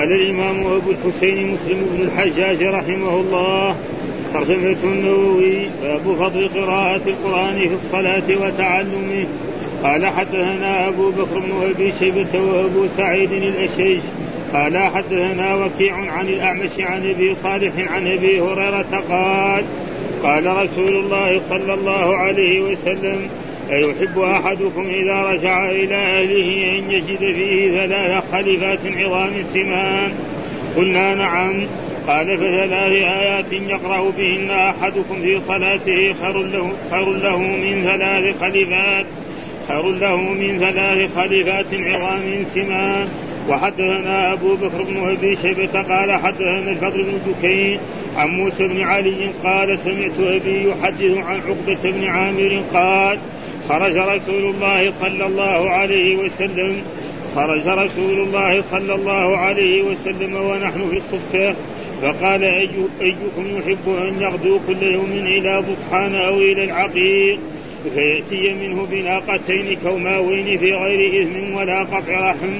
قال الإمام أبو الحسين مسلم بن الحجاج رحمه الله ترجمة النووي باب فضل قراءة القرآن في الصلاة وتعلمه. قال حدثنا أبو بكر بن أبي شيبة وأبو سعيد الأشج قال حدثنا وكيع عن الأعمش عن أبي صالح عن أبي هريرة قال قال رسول الله صلى الله عليه وسلم أيحب أحدكم إذا رجع إلى أهله أن يجد فيه ثلاث خليفات عظام سمان قلنا نعم. قال فثلاث آيات يقرأ بهن أحدكم في صلاته. خير له, خير له من ثلاث خليفات. خير له من ثلاث خليفات عظام سمان وحدثنا أبو بكر بن أبي شيبة قال حدثنا الفضل بن دكين عن موسى بن علي قال سمعت أبي يحدث عن عقبة بن عامر قال خرج رسول الله صلى الله عليه وسلم خرج رسول الله صلى الله عليه وسلم ونحن في الصفة فقال أي أيكم يحب أن يغدو كل يوم إلى بطحان أو إلى العقيق؟ فيأتي منه بناقتين كوماوين في غير إثم ولا قطع رحم.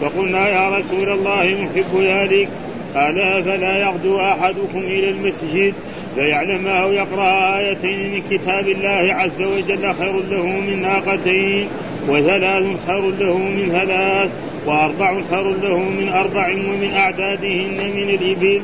فقلنا يا رسول الله نحب ذلك. قال أفلا يغدو أحدكم إلى المسجد؟ فيعلم أو يقرأ آيتين من كتاب الله عز وجل خير له من ناقتين وثلاث خير له من ثلاث وأربع خير له من أربع ومن أعدادهن من الإبل.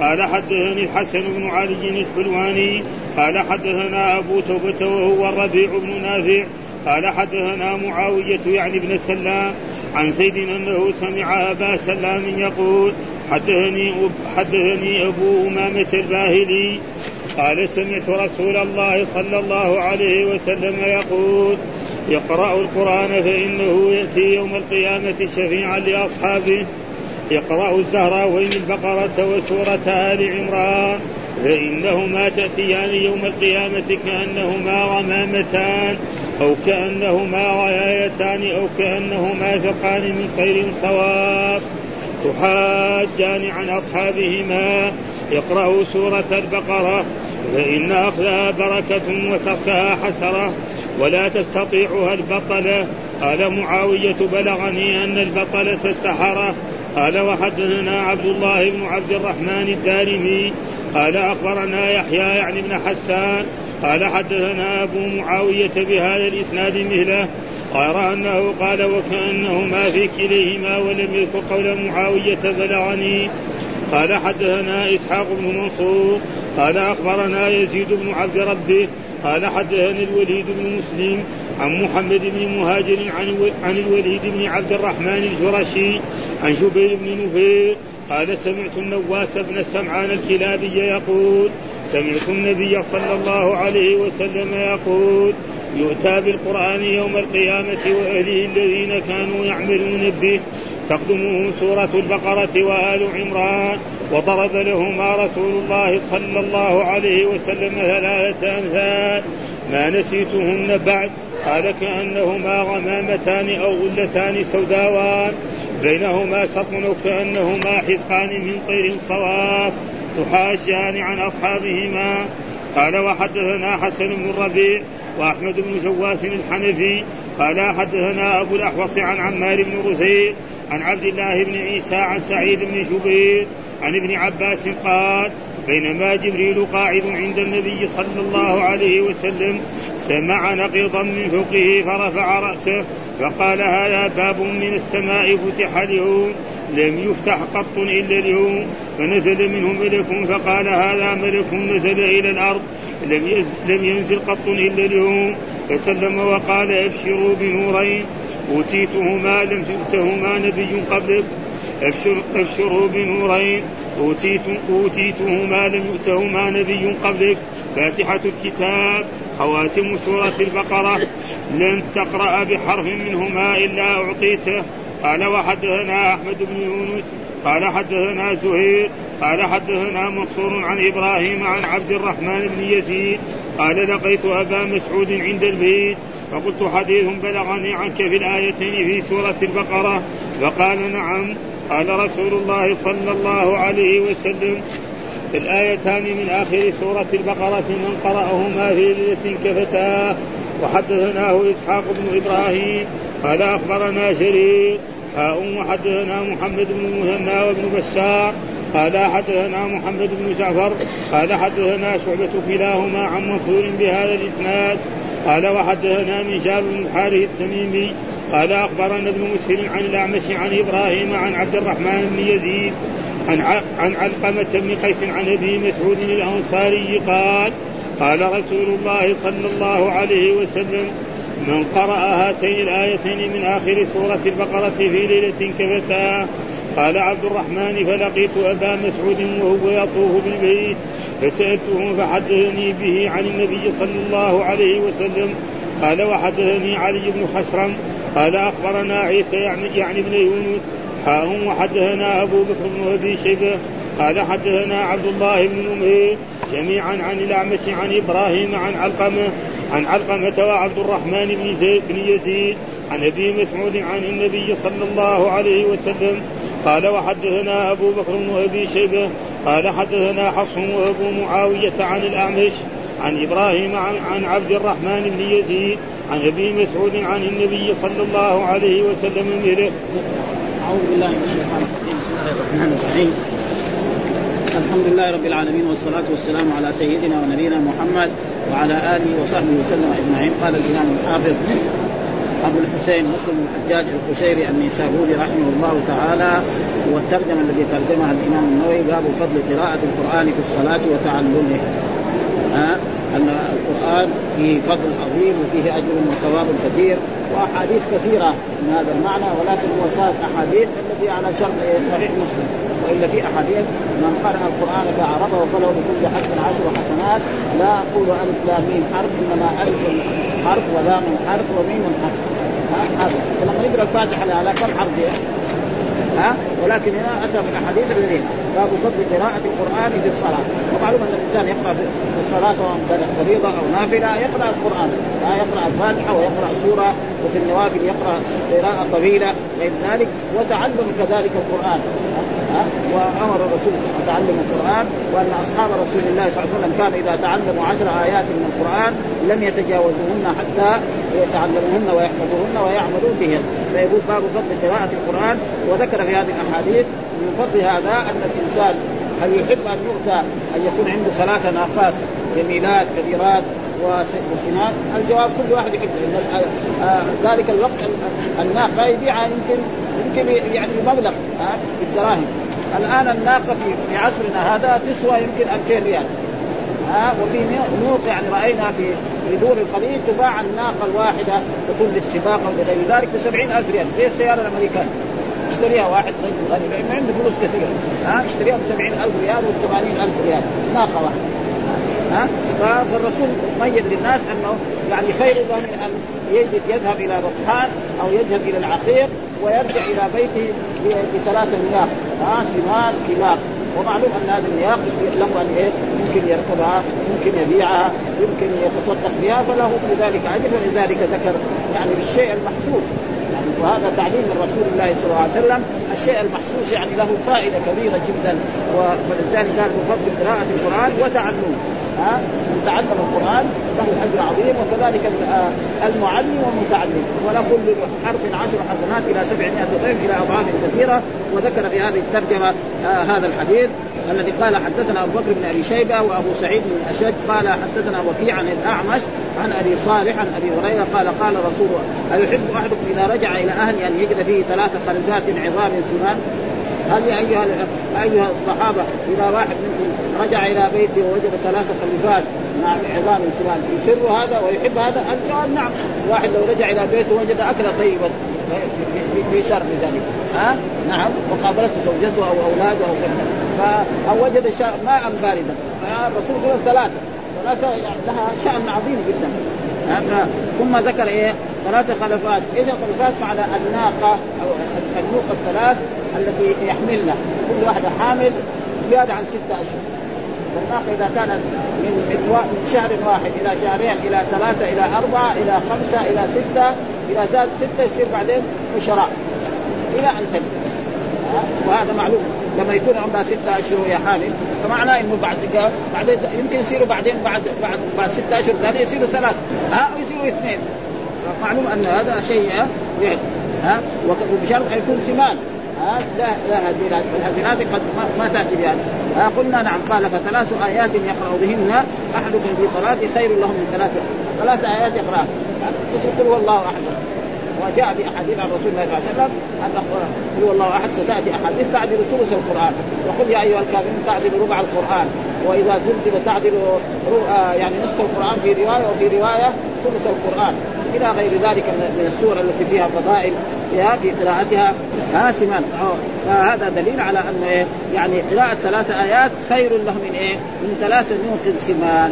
قال حدثني الحسن بن علي الحلواني قال حدثنا أبو توبة وهو الربيع بن نافع. قال حدثنا معاوية يعني ابن سلام عن زيد أنه سمع أبا سلام يقول حدثني حدثني أبو أمامة الباهلي قال سمعت رسول الله صلى الله عليه وسلم يقول اقرأوا القرآن فإنه يأتي يوم القيامة شفيعا لأصحابه. اقرأوا الزهراوين البقرة وسورة آل عمران فإنهما تأتيان يوم القيامة كأنهما غمامتان أو كأنهما غيايتان أو كأنهما ثقان من طير صواف تحاجان عن أصحابهما. اقرأوا سورة البقرة. فإن أخذها بركة وتركها حسرة. ولا تستطيعها البطلة قال معاوية بلغني أن البطلة السحرة قال وحدثنا عبد الله بن عبد الرحمن الدارمي. قال أخبرنا يحيى يعني بن حسان. قال حدثنا أبو معاوية بهذا الإسناد مثله. غير أنه قال وكأنهما في كليهما ولم يذكر قول معاوية بلغني قال حدثنا إسحاق بن منصور. قال أخبرنا يزيد بن عبد ربه. قال حدثني الوليد بن مسلم عن محمد بن مهاجر عن عن الوليد بن عبد الرحمن الجرشي عن شبير بن نفير. قال سمعت النواس بن سمعان الكلابي يقول سمعت النبي صلى الله عليه وسلم يقول يؤتى بالقرآن يوم القيامة وأهله الذين كانوا يعملون به. تقدمه سورة البقرة وآل عمران. وضرب لهما رسول الله صلى الله عليه وسلم ثلاثة أمثال. ما نسيتهن بعد. قال كأنهما غمامتان أو غلتان سوداوان. بينهما سطن كأنهما حزقان من طير صواف. تحاجان عن أصحابهما. قال وحدثنا حسن بن الربيع وأحمد بن جواس الحنفي قال حدثنا أبو الأحوص عن عمار بن رزيق عن عبد الله بن عيسى عن سعيد بن جبير عن ابن عباس قال بينما جبريل قاعد عند النبي صلى الله عليه وسلم سمع نقيضا من فوقه فرفع رأسه فقال هذا باب من السماء فتح اليوم لم يفتح قط إلا اليوم فنزل منه ملك فقال هذا ملك نزل إلى الأرض لم لم ينزل قط إلا اليوم. فسلم وقال أبشروا بنورين. أوتيتهما لم تؤتهما نبي قبلك. أبشروا بنورين. أوتيت أوتيتهما لم يؤتهما نبي قبلك. فاتحة الكتاب. خواتم سورة البقرة. لن تقرأ بحرف منهما إلا أعطيته. قال وحدثنا أحمد بن يونس. قال حدثنا زهير. قال حدثنا منصور عن إبراهيم عن عبد الرحمن بن يزيد قال لقيت أبا مسعود عند البيت فقلت حديث بلغني عنك في الآيتين في سورة البقرة فقال نعم قال رسول الله صلى الله عليه وسلم الآيتان من آخر سورة البقرة من قرأهما في ليلة كفتاه وحدثناه إسحاق بن إبراهيم قال أخبرنا شريك حاء وحدثنا محمد بن المثنى وابن بشار قال حدثنا محمد بن جعفر قال حدثنا شعبة كلاهما عن منصور بهذا الإسناد قال وحدثنا من شاب بن الحارث التميمي قال أخبرنا ابن مسهل عن الأعمش عن إبراهيم عن عبد الرحمن بن يزيد عن عن علقمة بن قيس عن أبي مسعود الأنصاري قال قال رسول الله صلى الله عليه وسلم من قرأ هاتين الآيتين من آخر سورة البقرة في ليلة كفتاه قال عبد الرحمن فلقيت أبا مسعود وهو يطوف بالبيت فسألته فحدثني به عن النبي صلى الله عليه وسلم. قال وحدثني علي بن خشرم. قال أخبرنا عيسى يعني, يعني ابن يونس. حاء وحدثنا أبو بكر بن أبي شيبة. قال حدثنا عبد الله بن نمير جميعا عن الأعمش عن إبراهيم عن علقمة عن علقمة وعبد الرحمن بن زيد بن يزيد عن أبي مسعود عن النبي صلى الله عليه وسلم. قال وحدثنا أبو بكر بن ابي شيبة قال حدثنا حفص وأبو معاوية عن الأعمش عن إبراهيم عن, عن عبد الرحمن بن يزيد عن أبي مسعود عن النبي صلى الله عليه وسلم مثله. أعوذ بالله من الشيطان الرجيم بسم الله الرحمن الرحيم. الحمد لله رب العالمين والصلاة والسلام على سيدنا ونبينا محمد وعلى آله وصحبه وسلم أجمعين قال الإمام الحافظ أبو الحسين مسلم الحجاج القشيري النيسابوري رحمه الله تعالى والترجمه الذي ترجمها الإمام النووي باب فضل قراءة القرآن في الصلاة وتعلمه. ها؟ أن القرآن فيه فضل عظيم وفيه أجر وثواب كثير وأحاديث كثيرة من هذا المعنى ولكن هو صار أحاديث الذي على شرط صحيح مسلم. وإلا في أحاديث من قرأ القرآن فأعرضه فله بكل حرف عشر حسنات لا أقول ألف لام ميم حرف إنما ألف حرف ولام حرف وميم حرف. فلما يقرا الفاتحه على كم حرف ها؟ ولكن هنا اتى في الاحاديث الذين باب فضل قراءة القرآن في الصلاة. ومعلوم أن الإنسان يقرأ في الصلاة سواء كانت فريضة أو نافلة يقرأ القرآن. لا يقرأ الفاتحة ويقرأ سورة وفي النوافل يقرأ قراءة طويلة غير ذلك وتعلم كذلك القرآن. وامر الرسول تعلم القرآن وأن أصحاب رسول الله صلى الله عليه وسلم كانوا إذا تعلموا عشر آيات من القرآن لم يتجاوزوهن حتى يتعلموهن ويحفظوهن ويعملوا بهن فيقول باب فضل قراءة القرآن وذكر في هذه الأحاديث من فضل هذا أن الإنسان هل يحب أن يؤتى أن يكون عنده ثلاث ناقات جميلات كبيرات وسنان؟ الجواب كل واحد يحب لأن ذلك الوقت الناقة يبيعها يمكن يمكن يعني بمبلغ بالدراهم. الآن الناقة في عصرنا هذا تسوى يمكن 2000 ريال. ها وفي نوق يعني راينا في في دول الخليج تباع الناقة الواحدة تكون للسباق أو لغير ذلك ب 70000 ريال. زي السيارة الامريكانيه اشتريها واحد رجل غني لأنه عنده فلوس كثيرة. ها اشتريها ب 70000 ريال و 80000 ريال. ناقة واحدة. ها؟ فالرسول ميز للناس أنه يعني خير ظن أن يجد يذهب إلى بطحان أو يذهب إلى العقيق ويرجع إلى بيته بثلاثة مياه. ها؟ سمان خلاق ومعلوم أن هذه المياه له أن إيه؟ يمكن يركبها يمكن يبيعها يمكن يتصدق بها فله في ذلك أجر ولذلك ذكر يعني بالشيء المحسوس. يعني. وهذا تعليم من رسول الله صلى الله عليه وسلم. الشيء المحسوس يعني له فائدة كبيرة جدا. ولذلك قال بفضل قراءة القرآن وتعلمه ها؟ من تعلم القرآن له أجر عظيم وكذلك آه، المعلم والمتعلم. وله كل حرف عشر حسنات إلى 700 ضعف إلى أضعاف كثيرة. وذكر في هذه الترجمة آه هذا الحديث الذي قال حدثنا أبو بكر بن أبي شيبة وأبو سعيد بن الأشج قال حدثنا وكيع عن الأعمش عن أبي صالح عن أبي هريرة قال قال رسول أيحب أحدكم اذا رجع إلى اهله أن يجد فيه ثلاث خرزات عظام سمان. هل أيها أيها الصحابة إذا واحد منكم رجع إلى بيته ووجد ثلاث خليفات مع عظام سمان يسر هذا ويحب هذا؟ الجواب نعم. واحد لو رجع إلى بيته وجد أكلة طيبة بيسر بذلك ها؟ نعم. وقابلته زوجته أو أولاده أو كذا. أو وجد ماء باردا. فالرسول يقول ثلاثة. ثلاثة لها شأن عظيم جدا. ثم ذكر إيه؟ ثلاث خلفات، إيش الخلفات؟ معنى الناقه أو النوق الثلاث التي يحملنا، كل واحدة حامل زيادة عن ستة أشهر. فالناقه إذا كانت من من شهر واحد إلى شهرين إلى ثلاثة إلى أربعة إلى خمسة إلى ستة إذا زاد ستة يصير بعدين عشراء إلى أن تنتهي. وهذا معلوم. لما يكون عمرها ستة أشهر وهي حامل فمعناه إنه بعد بعد يمكن يصيروا بعدين بعد بعد بعد ستة أشهر ثانية يصيروا ثلاث ها؟ أو يصيروا اثنين. معلوم أن هذا شيء يعني ها وبشرط أن يكون سمان ها لا لا هزيلات الهزيلات قد ما, تأتي بها. ها قلنا نعم قال فثلاث آيات يقرأ بهن أحدكم في صلاته خير له من ثلاث ثلاث آيات يقرأها. قل هو الله أحد. وجاء في احاديث عن رسول الله صلى الله عليه وسلم أن هو الله أحد ستأتي أحاديث تعدل ثلث القرآن. وقل يا أيها الكافرون تعدل ربع القرآن. وإذا زلزل تعدل آه، يعني نصف القرآن في رواية وفي رواية ثلث القرآن إلى غير ذلك من السور التي فيها فضائل في قراءتها. ها سمان فهذا دليل على أن يعني قراءة ثلاث آيات خير له من إيه؟ من ثلاث نوق سمان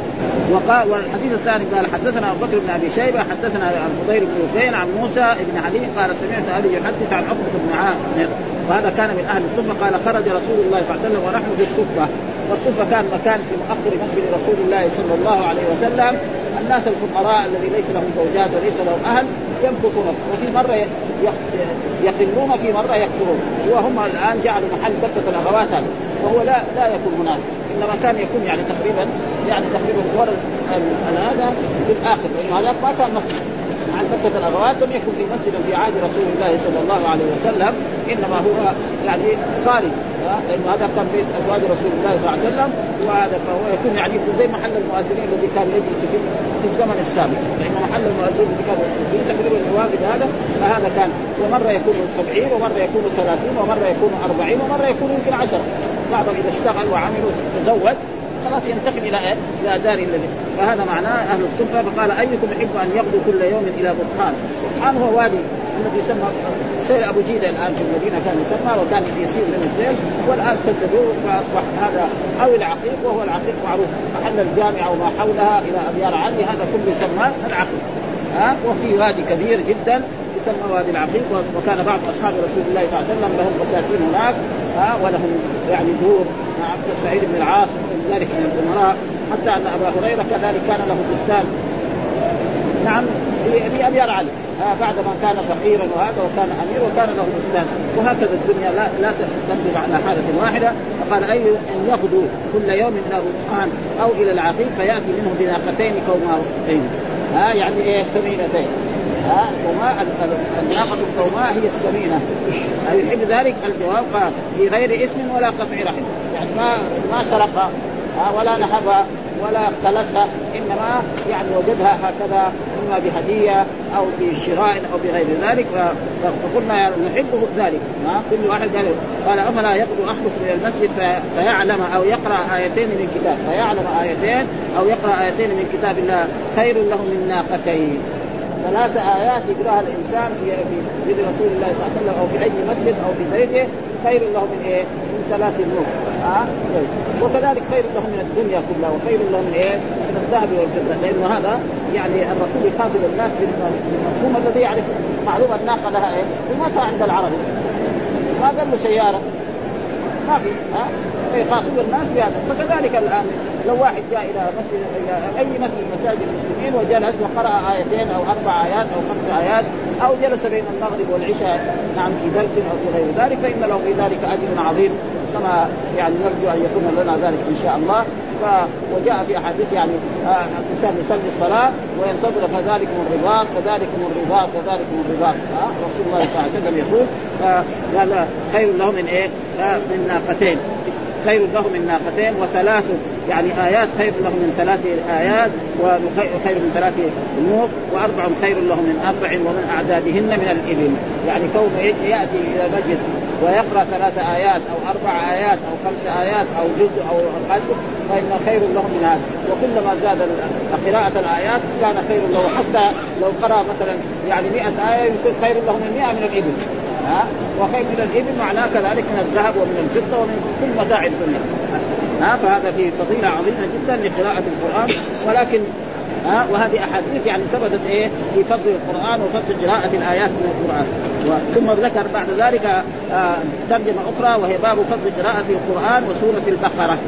وقال والحديث الثاني قال حدثنا أبو بكر بن أبي شيبة حدثنا الفضيل بن وفين عن موسى بن علي قال سمعت أبي يحدث عن عقبة بن عامر. وهذا كان من أهل الصفة قال خرج رسول الله صلى الله عليه وسلم ونحن في الصفة. والصفة كان مكان في مؤخر مسجد رسول الله صلى الله عليه وسلم. الناس الفقراء الذي ليس لهم زوجات وليس لهم أهل يمكثون. وفي مرة يقلون في مرة يكثرون وهم الآن جعلوا محل دكة الأغوات هذا. وهو لا لا يكون هناك. إنما كان يكون يعني تقريبا يعني تقريبا هذا في الآخر. لأنه هذا ما كان مسجد مع دكة الاغوات لم يكن في مسجد في عهد رسول الله صلى الله عليه وسلم إنما هو يعني خارج. لأنه هذا كان بيت أزواج رسول الله صلى الله عليه وسلم وهذا فهو يكون يعني زي محل المؤذنين الذي كان يجلس في الزمن السابق. لأن محل المؤذنين الذي كان فيه تقريبا الواجد هذا فهذا كان ومرة يكون 70 ومرة يكون 30 ومرة يكون 40 ومرة يكون يمكن 10 بعضهم إذا اشتغل وعمل وتزوج خلاص ينتقل إلى إيه؟ إلى دار الذي فهذا معناه أهل السلطة فقال أيكم يحب أن يغدو كل يوم إلى بطحان بطحان هو وادي الذي يسمى سير أبو جيدة الآن في المدينة كان يسمى وكان يسير من السيل والآن سددوه فأصبح هذا أو العقيق وهو العقيق معروف. محل الجامعة وما حولها إلى ابيار علي هذا كله يسمى العقيق. ها؟ وفي وادي كبير جدا يسمى وادي العقيق وكان بعض أصحاب رسول الله صلى الله عليه وسلم لهم بساتين هناك ها؟ ولهم يعني دور عبد سعيد بن العاص ذلك من الأمراء حتى أن أبا هريرة كذلك كان له بستان. نعم في في أبيار علي. آه بعد ما كان فقيرا وهذا وكان امير وكان له بستان. وهكذا الدنيا لا لا تندم على حالة واحدة. فقال أي أن يغدو كل يوم إلى رطحان أو إلى العقيق فيأتي منه بناقتين كوماوتين. ها آه يعني إيه سمينتين ها وما الناقة الكوماء هي السمينة. يحب ذلك؟ الجواب في غير اسم ولا قطع رحم. يعني ما ما سرق ولا نهبها ولا اختلسها إنما يعني وجدها هكذا إما بهدية أو بشراء أو بغير ذلك. فقلنا نحب ذلك كل واحد قال قال أفلا يقضي أحدكم إلى المسجد فيعلم أو يقرأ آيتين من كتاب. فيعلم آيتين أو يقرأ آيتين من كتاب الله. خير له من ناقتين. ثلاث آيات يقراها الإنسان في في مسجد رسول الله صلى الله عليه وسلم أو في أي مسجد أو في بيته خير له من إيه؟ من نور ها آه؟ وكذلك خير له من الدنيا كلها وخير له من إيه؟ من الذهب والفضة لأنه هذا يعني الرسول يخاطب الناس بالمفهوم الذي يعرف معلومه الناقه لها إيه؟ قيمتها عند العرب ما قال له سيارة ما في ها يخاطب الناس بهذا. فكذلك الآن لو واحد جاء إلى مسجد إلى أي مسجد مساجد المسلمين وجلس وقرأ آيتين أو أربع آيات أو خمس آيات أو جلس بين المغرب والعشاء نعم في درس أو في غير ذلك فإن له في ذلك أجر عظيم كما يعني نرجو أن يكون لنا ذلك إن شاء الله. ف وجاء في أحاديث يعني آه الإنسان يصلي الصلاة وينتظر فذلكم الرباط فذلكم الرباط فذلكم الرباط آه رسول الله صلى الله عليه وسلم يقول قال خير له من إيه؟ آه من ناقتين. خير له من ناقتين وثلاث يعني آيات خير له من ثلاث آيات وخير من ثلاث نوق واربع خير له من أربع ومن أعدادهن من الإبل. يعني كونه يأتي إلى المجلس ويقرأ ثلاث آيات أو أربع آيات أو خمس آيات أو جزء أو قدر فإن خير له من هذا. وكلما زاد قراءة الآيات كان خير له. حتى لو قرأ مثلا يعني 100 آية يكون خير له من 100 من الإبل. ها؟ وخير من الإبل معناه كذلك من الذهب ومن الفضة ومن كل متاع الدنيا. ها؟ فهذا فيه فضيلة عظيمة جدا لقراءة القرآن. ولكن ها؟ وهذه أحاديث يعني ثبتت إيه؟ في فضل القرآن وفضل قراءة الآيات من القرآن. ثم ذكر بعد ذلك آه ترجمة أخرى وهي باب فضل قراءة القرآن وسورة البقرة.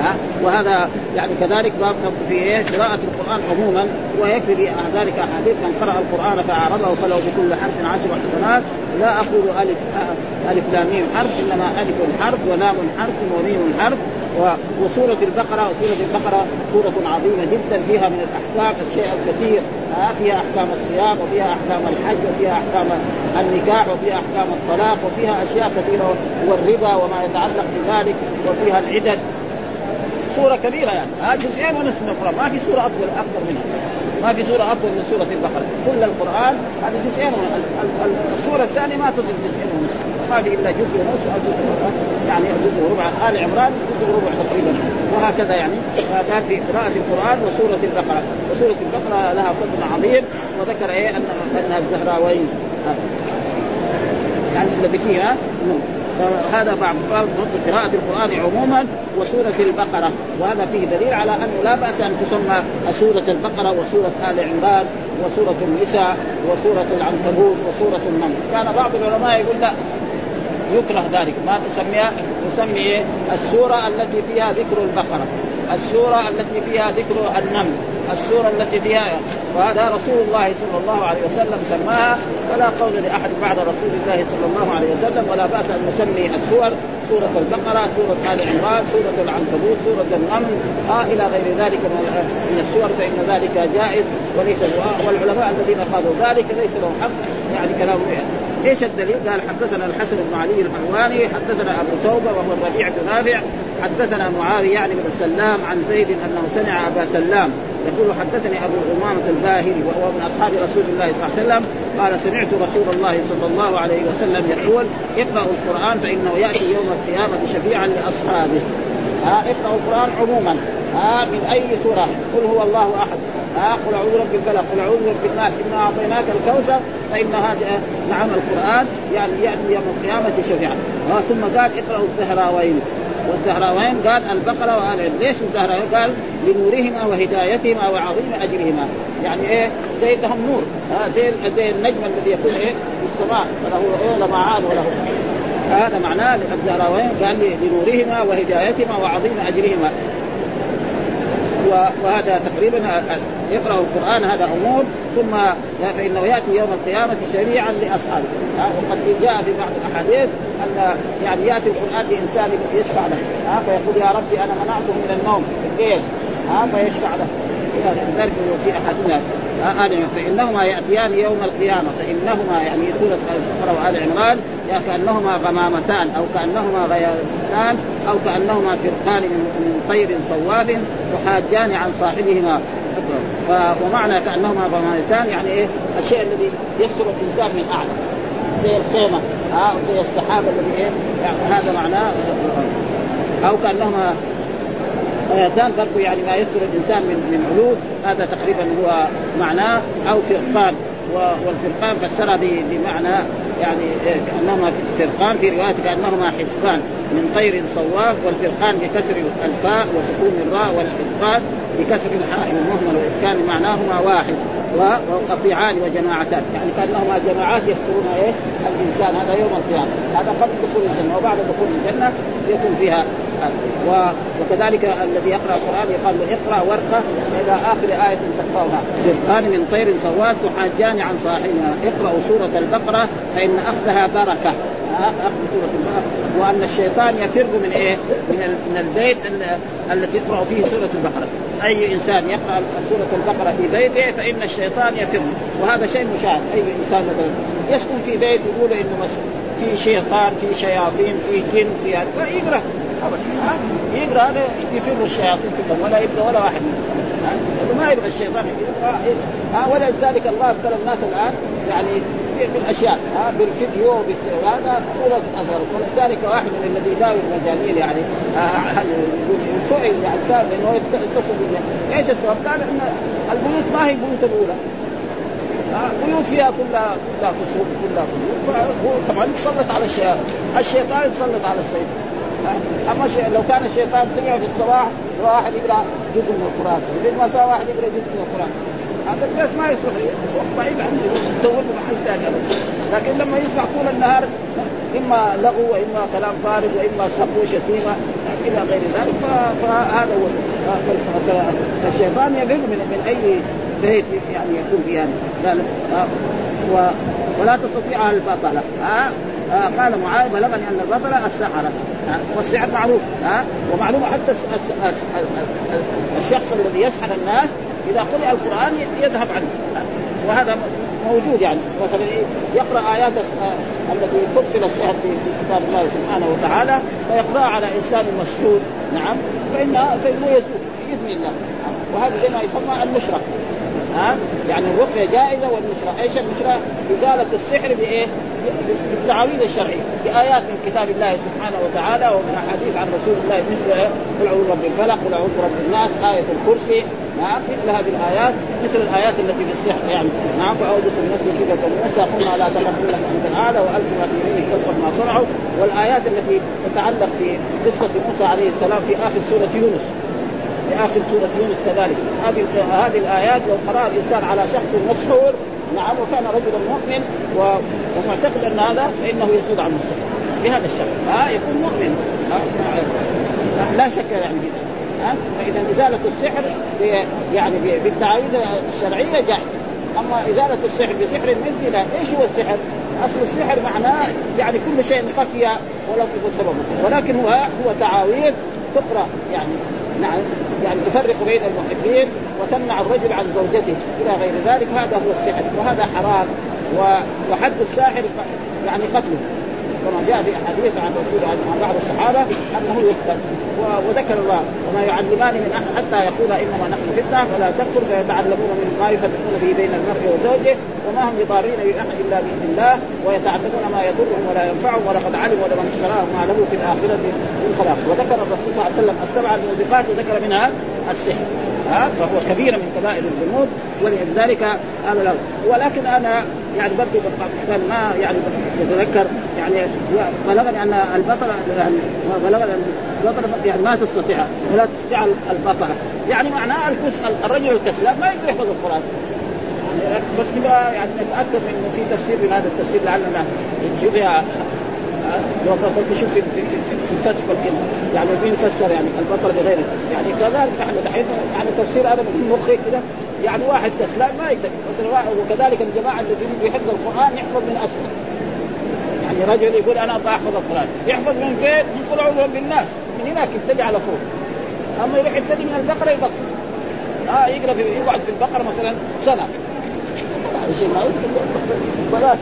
ها؟ وهذا يعني كذلك باب في إيه قراءة القرآن عموما ويكفي ذلك أحاديث من قرأ القرآن فأعرضه فلو بكل حرف عشر حسنات لا أقول ألف ألف لام ميم حرف إنما ألف حرف ولام حرف وميم حرف. وسورة البقرة وسورة البقرة سورة عظيمة جدا فيها من الأحكام الشيء الكثير. فيها أحكام الصيام وفيها أحكام الحج وفيها أحكام النكاح وفيها أحكام الطلاق وفيها أشياء كثيرة والربا وما يتعلق بذلك وفيها العدد. سورة كبيرة يعني. ها جزئين ونصف من القرآن. ما في سورة أطول أكثر منها. ما في سورة أطول من سورة البقرة. كل القرآن هذا جزئين السورة الثانية ما تصل جزئين ونصف. ما في إلا جزء ونصف أو جزء يعني جزء وربع آل عمران جزء وربع تقريبا. وهكذا يعني. فكان في قراءة القرآن وسورة البقرة. وسورة البقرة لها فضل عظيم. وذكر إيه؟ أن أنها الزهراوين. يعني الذي فيها هذا بعد فضل قراءة القرآن عموما وسورة البقرة. وهذا فيه دليل على أنه لا بأس أن تسمى سورة البقرة وسورة آل عمران وسورة النساء وسورة العنكبوت وسورة النمل. كان بعض العلماء يقول لا يكره ذلك. ما تسميها؟ إيه؟ السورة التي فيها ذكر البقرة. السورة التي فيها ذكر النمل السورة التي فيها وهذا رسول الله صلى الله عليه وسلم سماها ولا قول لأحد بعد رسول الله صلى الله عليه وسلم ولا بأس أن نسمي السور سورة البقرة سورة آل عمران سورة العنكبوت سورة النمل آه إلى غير ذلك من السور فإن ذلك جائز وليس والعلماء الذين قالوا ذلك ليس لهم حق يعني كلام إيش الدليل؟ قال حدثنا الحسن بن علي الحلواني حدثنا أبو توبة وهو الربيع بن نافع حدثنا معاوية يعني بن سلام عن زيد أنه سمع أبا سلام يقول حدثني أبو امامه الباهلي وهو من أصحاب رسول الله صلى الله عليه وسلم قال سمعت رسول الله صلى الله عليه وسلم يقول اقرأوا القرآن فإنه يأتي يوم القيامة شفيعا لأصحابه ها اقرأوا القرآن عموما. ها من أي سورة؟ قل هو الله أحد. ها قل أعوذ برب الفلق قل أعوذ برب الناس إنا أعطيناك الكوثر. فإن هذا نعم القرآن يعني يأتي يوم القيامة شفيعا. ثم قال اقرأوا الزهراوين. والزهراوين قال البقرة وآل عمران ليش الزهراوين؟ قال لنورهما وهدايتهما وعظيم أجرهما. يعني إيه؟ زي لهم نور. آه زي زي النجم الذي يكون إيه؟ في السماء. فله إيه لمعان وله هذا معناه الزهراوين قال لنورهما وهدايتهما وعظيم أجرهما. وهذا تقريبا يقرأ القرآن هذا امور ثم فإنه يأتي يوم القيامة شريعا لأصحابه. وقد جاء في بعض الأحاديث أن يعني يأتي القرآن لإنسان يشفع له. فيقول يا ربي أنا منعته من النوم. في الليل فيشفع له. ذلك في احادنا آل فإنهما يأتيان يوم القيامة. فإنهما يعني سورة البقرة وآل عمران كأنهما غمامتان أو كأنهما غيرتان أو كأنهما فرقان من طير صواف يحاجان عن صاحبهما. ومعنى كأنهما غمامتان يعني إيه؟ الشيء الذي يستر الإنسان من أعلى زي الخيمة أو زي السحاب الذي إيه؟ يعني هذا معناه. أو كأنهما غيتان فرق يعني ما يسر الإنسان من من علو هذا تقريبا هو معناه. أو فرقان والفرقان فسرها بمعنى يعني كأنهما فرقان في رواية كأنهما حسبان. من طير صواف والفرقان بكسر الفاء وسكون الراء والاسقاط بكسر الحاء المهمل والإسكان معناهما واحد. وقطيعان وجماعتان. يعني كأنهما جماعات يذكرون إيه الإنسان هذا يوم القيامة. هذا قبل دخول الجنة وبعد دخول الجنة يكون فيها وكذلك الذي يقرأ القرآن يقال له اقرأ وارقى إلى آخر آية تقرأها. فرقان من طير صوات تحاجان عن صاحبها. اقرأوا سورة البقرة فإن أخذها بركة. أخذ سورة البقرة. وأن الشيطان يفر من إيه؟ من من البيت التي يقرأ فيه سورة البقرة. أي إنسان يقرأ سورة البقرة في بيته فإن الشيطان يفر. وهذا شيء مشاهد. أي إنسان مثلا يسكن في بيت يقول إنه في شيطان في شياطين في جن في هذا. يقرأ يقرأ هذا يفر الشياطين كلهم ولا يبقى ولا واحد منهم. ما يبغى الشيطان ها؟ ولذلك الله ابتلى الناس الآن يعني بالأشياء ها؟ بالفيديو وهذا صورة اثر ولذلك واحد من الذي يداوي المجانين يعني سئل يعني سال إنه يتصل إيش السبب؟ قال إن البيوت ما هي البيوت الأولى. بيوت فيها كلها كلها فسوق كلها فسوق فهو طبعا يتسلط على الشيطان الشيطان يتسلط على السيد. أما شيء لو كان الشيطان سمع في الصباح واحد يقرأ جزء من القرآن. وفي المساء واحد يقرأ جزء من القرآن. هذا البيت ما يصلح. بعيد عنه له محل ثاني. لكن لما يسمع طول النهار إما لغو وإما كلام فارغ وإما سب وشتيمة إلى غير ذلك فهذا هو فالشيطان يفر من من أي بيت يعني يكون فيه و ولا تستطيع البطله ها؟ آه قال معاذ بلغني أن البطل السحرة. آه والسحر معروف. آه ومعلوم حتى الشخص الذي يسحر الناس إذا قرئ القرآن يذهب عنه. وهذا موجود يعني. مثلا؟ يقرأ آيات التي كتب السحر في كتاب الله سبحانه وتعالى فيقراها على إنسان مشهور نعم. فانه فإنه يزول بإذن الله. وهذا زي ما يسمى النشره ها؟ يعني الرقيه جائزة والنشرة، إيش النشرة؟ إزالة السحر بإيه؟ بالتعاويذ الشرعيه بآيات من كتاب الله سبحانه وتعالى ومن أحاديث عن رسول الله مثل قل أعوذ برب الفلق قل أعوذ برب الناس آية الكرسي. نعم مثل هذه الآيات مثل الآيات التي في السحر يعني. نعم فأعوذ بنفسي كذا موسى قلنا لا تخف لك أنت الاعلى والقوا في يمينك تلقف ما صنعوا. والآيات التي تتعلق في قصة موسى عليه السلام في آخر سورة يونس. في اخر سورة يونس كذلك. هذه هذه الآيات لو قراها الانسان على شخص مسحور نعم وكان رجلا مؤمن ومعتقد أن هذا فإنه يسود عن نفسه. بهذا الشكل ها يكون مؤمن. لا شك يعني في ها فإذا إزالة السحر يعني بالتعاويذ الشرعية جائز أما إزالة السحر بسحر مثلي لا. إيش هو السحر؟ أصل السحر معناه يعني كل شيء خفي ولطف سببه. ولكن هو هو تعاويذ تقرا يعني. نعم. يعني تفرق بين المحبين وتمنع الرجل عن زوجته إلى غير ذلك. هذا هو السحر وهذا حرام. وحد الساحر يعني قتله. كما جاء في أحاديث عن رسول عن بعض الصحابة أنه يقتل. وذكر الله وما يعلمان من أحد حتى يقول إنما نحن فتنة فلا تكفر فيتعلمون من ما يفرقون به بين المرء وزوجه وما هم بضارين بأحد إلا بإذن الله ويتعلمون ما يضرهم ولا ينفعهم ولقد علموا لمن اشتراه ما له في الآخرة من خلاق. وذكر الرسول صلى الله عليه وسلم السبع الموبقات وذكر منها السحر. ها؟ فهو كبيره من كبائر الذنوب ولذلك هذا له ولكن أنا يعني برضه كان ما يعني يتذكر يعني بلغني أن البطل يعني بلغني البطل يعني ما تستطيع ولا تستطيع البطلة. يعني معناه الرجل الكسلان ما يقدر يحفظ القرآن. يعني بس نبغى يعني نتأكد من في تفسير من هذا التفسير لعلنا نشوف لو قلت شوف في في في الفتح والكلمة يعني مين فسر يعني البطل بغيره. يعني كذلك نحن دحين يعني تفسير هذا من مخي كذا يعني واحد كسلان ما يقدر. وكذلك الجماعة الذين يحفظ القرآن يحفظ من اسفل يعني رجل يقول أنا أبغى أحفظ القرآن. يحفظ من فين؟ من قل بالناس من هناك يبتدي على فوق. أما يروح يبتدي من البقرة يبطل. آه يقرأ في يقعد في البقرة مثلا سنة. بلاش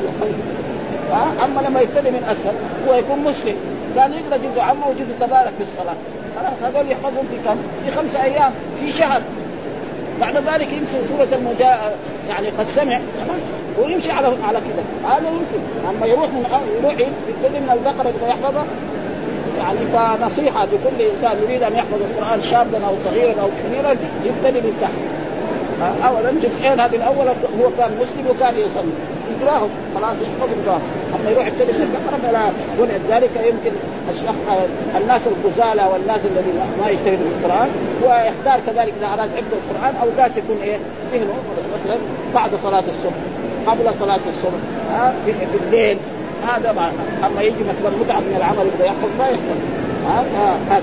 ها أما لما يبتدي من أسفل هو يكون مسلم. كان يقرأ جزء عمه وجزء تبارك في الصلاة. خلاص هذول يحفظهم في كم؟ في خمسة أيام في شهر. بعد ذلك يمشي سورة المجا يعني قد سمع ويمشي على على كذا هذا يمكن. أما يروح من يروح يبتدي من البقرة يبغى يحفظها يعني فنصيحة لكل إنسان يريد أن يحفظ القرآن شابا أو صغيرا أو كبيرا يبتدي من تحت اولا جزئين هذه الأول هو كان مسلم وكان يصلي. يقراهم. خلاص يحفظ يقراهم. أما يروح يبتدي من البقره فلا ولذلك يمكن الشيخ الناس الغزالة والناس الذين ما يجتهدوا في القرآن ويختار كذلك إذا أراد حفظ القرآن اوقات يكون إيه ذهنه مثلا بعد صلاة الصبح قبل صلاة الصبح ها في, الليل هذا ما أما يجي مثلا متعب من العمل يبغى يحفظ ما يحفظ. هذا.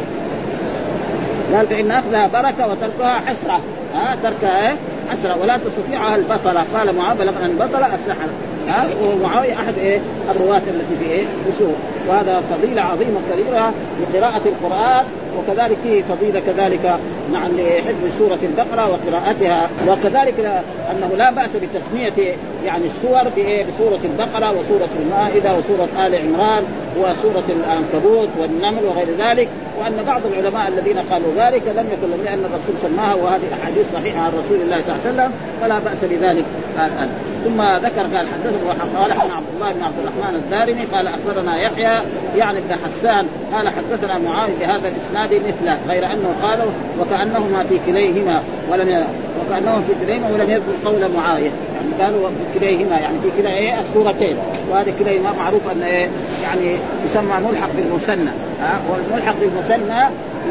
قال فإن أخذها بركة وتركها حسرة ها تركها إيه؟ حسرة ولا تستطيعها البطلة قال معاذ بلغنا البطلة السحرة ها؟ ومعاوية أحد إيه؟ الرواة التي في بسوء وهذا فضيلة عظيمة كبيرة لقراءة القرآن وكذلك فيه فضيلة كذلك مع لحفظ سورة البقرة وقراءتها. وكذلك أنه لا بأس بتسمية يعني السور بسورة البقرة وسورة المائدة وسورة آل عمران وسورة العنكبوت والنمل وغير ذلك. وأن بعض العلماء الذين قالوا ذلك لم يكن لأن الرسول سماها وهذه أحاديث صحيحة عن رسول الله صلى الله عليه وسلم فلا بأس بذلك الآن. ثم ذكر قال حدثنا قال حدثنا عبد الله بن عبد الرحمن الدارمي قال اخبرنا يحيى يعني بن حسان قال حدثنا معاويه بهذا الاسناد مثله غير انه قال وكانهما في كليهما ولم وكانهما في كليهما ولم يذكر قول معاوية. يعني قالوا في كليهما يعني في كلا إيه السورتين وهذه كليهما معروف أن إيه يعني يسمى ملحق بالمثنى. ها؟ والملحق بالمثنى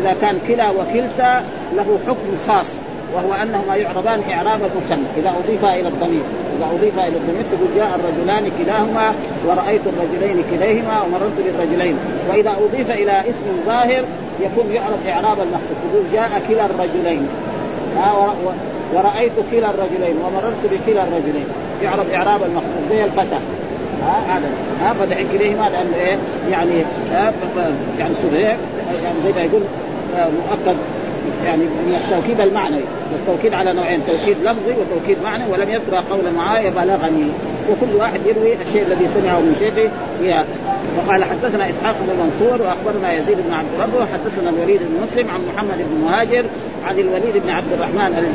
إذا كان كلا وكلتا له حكم خاص. وهو أنهما يعربان اعراب المثنى إذا اضيف إلى الضمير. إذا اضيف إلى الضمير تقول جاء الرجلان كلاهما ورأيت الرجلين كليهما ومررت بالرجلين. وإذا أضيف إلى اسم ظاهر يكون يعرف اعراب المقصود يقول جاء كلا الرجلين. ها ورأيت كلا الرجلين ومررت بكلا الرجلين. يعرف اعراب المقصود زي الفتى. ها هذا. ها فدحين كليهما لأنه إيه؟ يعني يعني صغير يعني زي ما يقول آه، مؤكد. يعني من التوكيد المعنوي والتوكيد على نوعين توكيد لفظي وتوكيد معنوي ولم يذكر قول معايا بلغني. وكل واحد يروي الشيء الذي سمعه من شيخه. وقال حدثنا إسحاق بن منصور وأخبرنا يزيد بن عبد ربه وحدثنا الوليد بن مسلم عن محمد بن مهاجر عن الوليد بن عبد الرحمن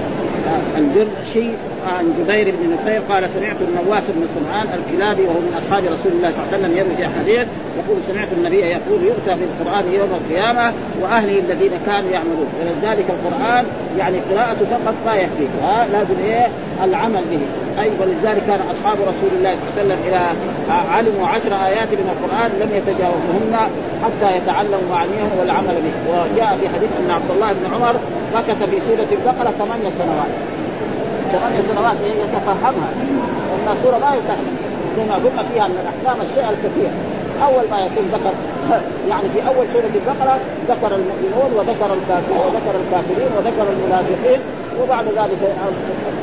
الجرشي عن جبير بن نفير قال سمعت النواس بن سمعان الكلابي وهو من أصحاب رسول الله صلى الله عليه وسلم يروي حديث يقول سمعت النبي يقول يؤتى بالقرآن يوم القيامة وأهله الذين كانوا يعملون ولذلك القرآن يعني قراءته فقط ما يكفي ها لازم إيه؟ العمل به. أي ولذلك كان أصحاب رسول الله صلى الله عليه وسلم اذا علموا عشر آيات من القرآن لم يتجاوزهن حتى يتعلموا معانيهم والعمل به. وجاء في حديث أن عبد الله بن عمر مكث في سورة البقرة ثمانية سنوات. ثمانية سنوات يتفهمها. لأن السوره ما هي سهله زي ما قلنا فيها من الأحكام الشيء الكثير. أول ما يكون ذكر يعني في أول سورة البقرة ذكر المؤمنون وذكر الكافرين وذكر الكافرين وذكر المنافقين وبعد ذلك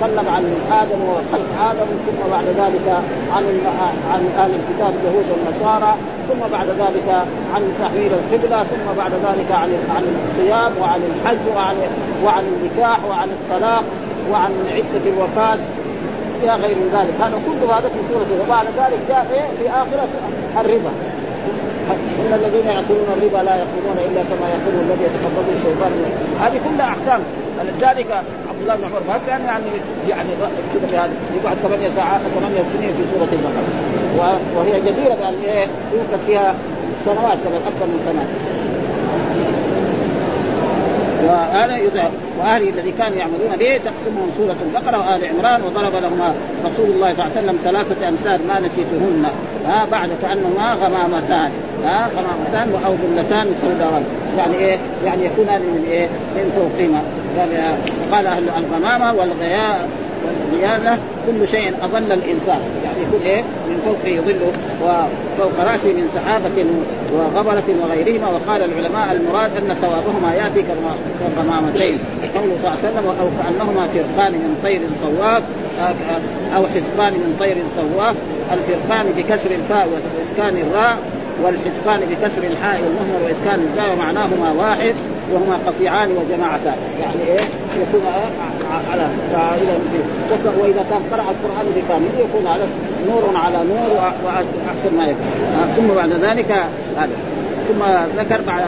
تكلم عن آدم وخلق آدم ثم بعد ذلك عن عن أهل الكتاب اليهود والنصارى ثم بعد ذلك عن تحويل القبلة ثم بعد ذلك عن عن الصيام وعن الحج وعن وعن النكاح وعن الطلاق. وعن عدة الوفاة إلى غير ذلك. هذا كل هذا في سورة وبعد ذلك جاء إيه؟ في آخرة الربا. إن الذين يأكلون الربا لا يقومون إلا كما يقول الذي يتقبضه الشيطان. هذه كلها أحكام. فلذلك عبد الله بن عمر كان يعني يعني كذا في هذا؟ يقعد ثمانية ساعات ثمانية سنين في سورة البقرة. وهي جديرة بأن إيه؟ يوقف فيها سنوات كمان أكثر من ثمان وهذا يدعى واهله الذي كانوا يعملون به تحكمهم سورة البقرة وآل عمران وضرب لهما رسول الله صلى الله عليه وسلم ثلاثة أمثال ما نسيتهن. ها بعد كأنهما غمامتان. ها غمامتان أو ظلتان سوداوان. يعني إيه؟ يعني يكونان من إيه؟ من فوقهما قال أهل الغمامة والغياء والغياله كل شيء اضل الإنسان. يعني يكون إيه؟ من فوقه يظله وفوق راسه من سحابة وغبرة وغيرهما وقال العلماء المراد أن ثوابهما يأتي كغمامتين قوله صلى الله عليه وسلم أو كأنهما فرقان من طير صواف أو حزبان من طير صواف الفرقان بكسر الفاء وإسكان الراء والحزبان بكسر الحاء والمهمل وإسكان الزاء ومعناهما واحد وهما قطيعان وجماعتان. يعني إيه يكون على وإذا كان قرأ القرآن بكامل يكون على نور على نور واحسن ما يكون. ثم بعد ذلك هذا. ثم ذكر بعد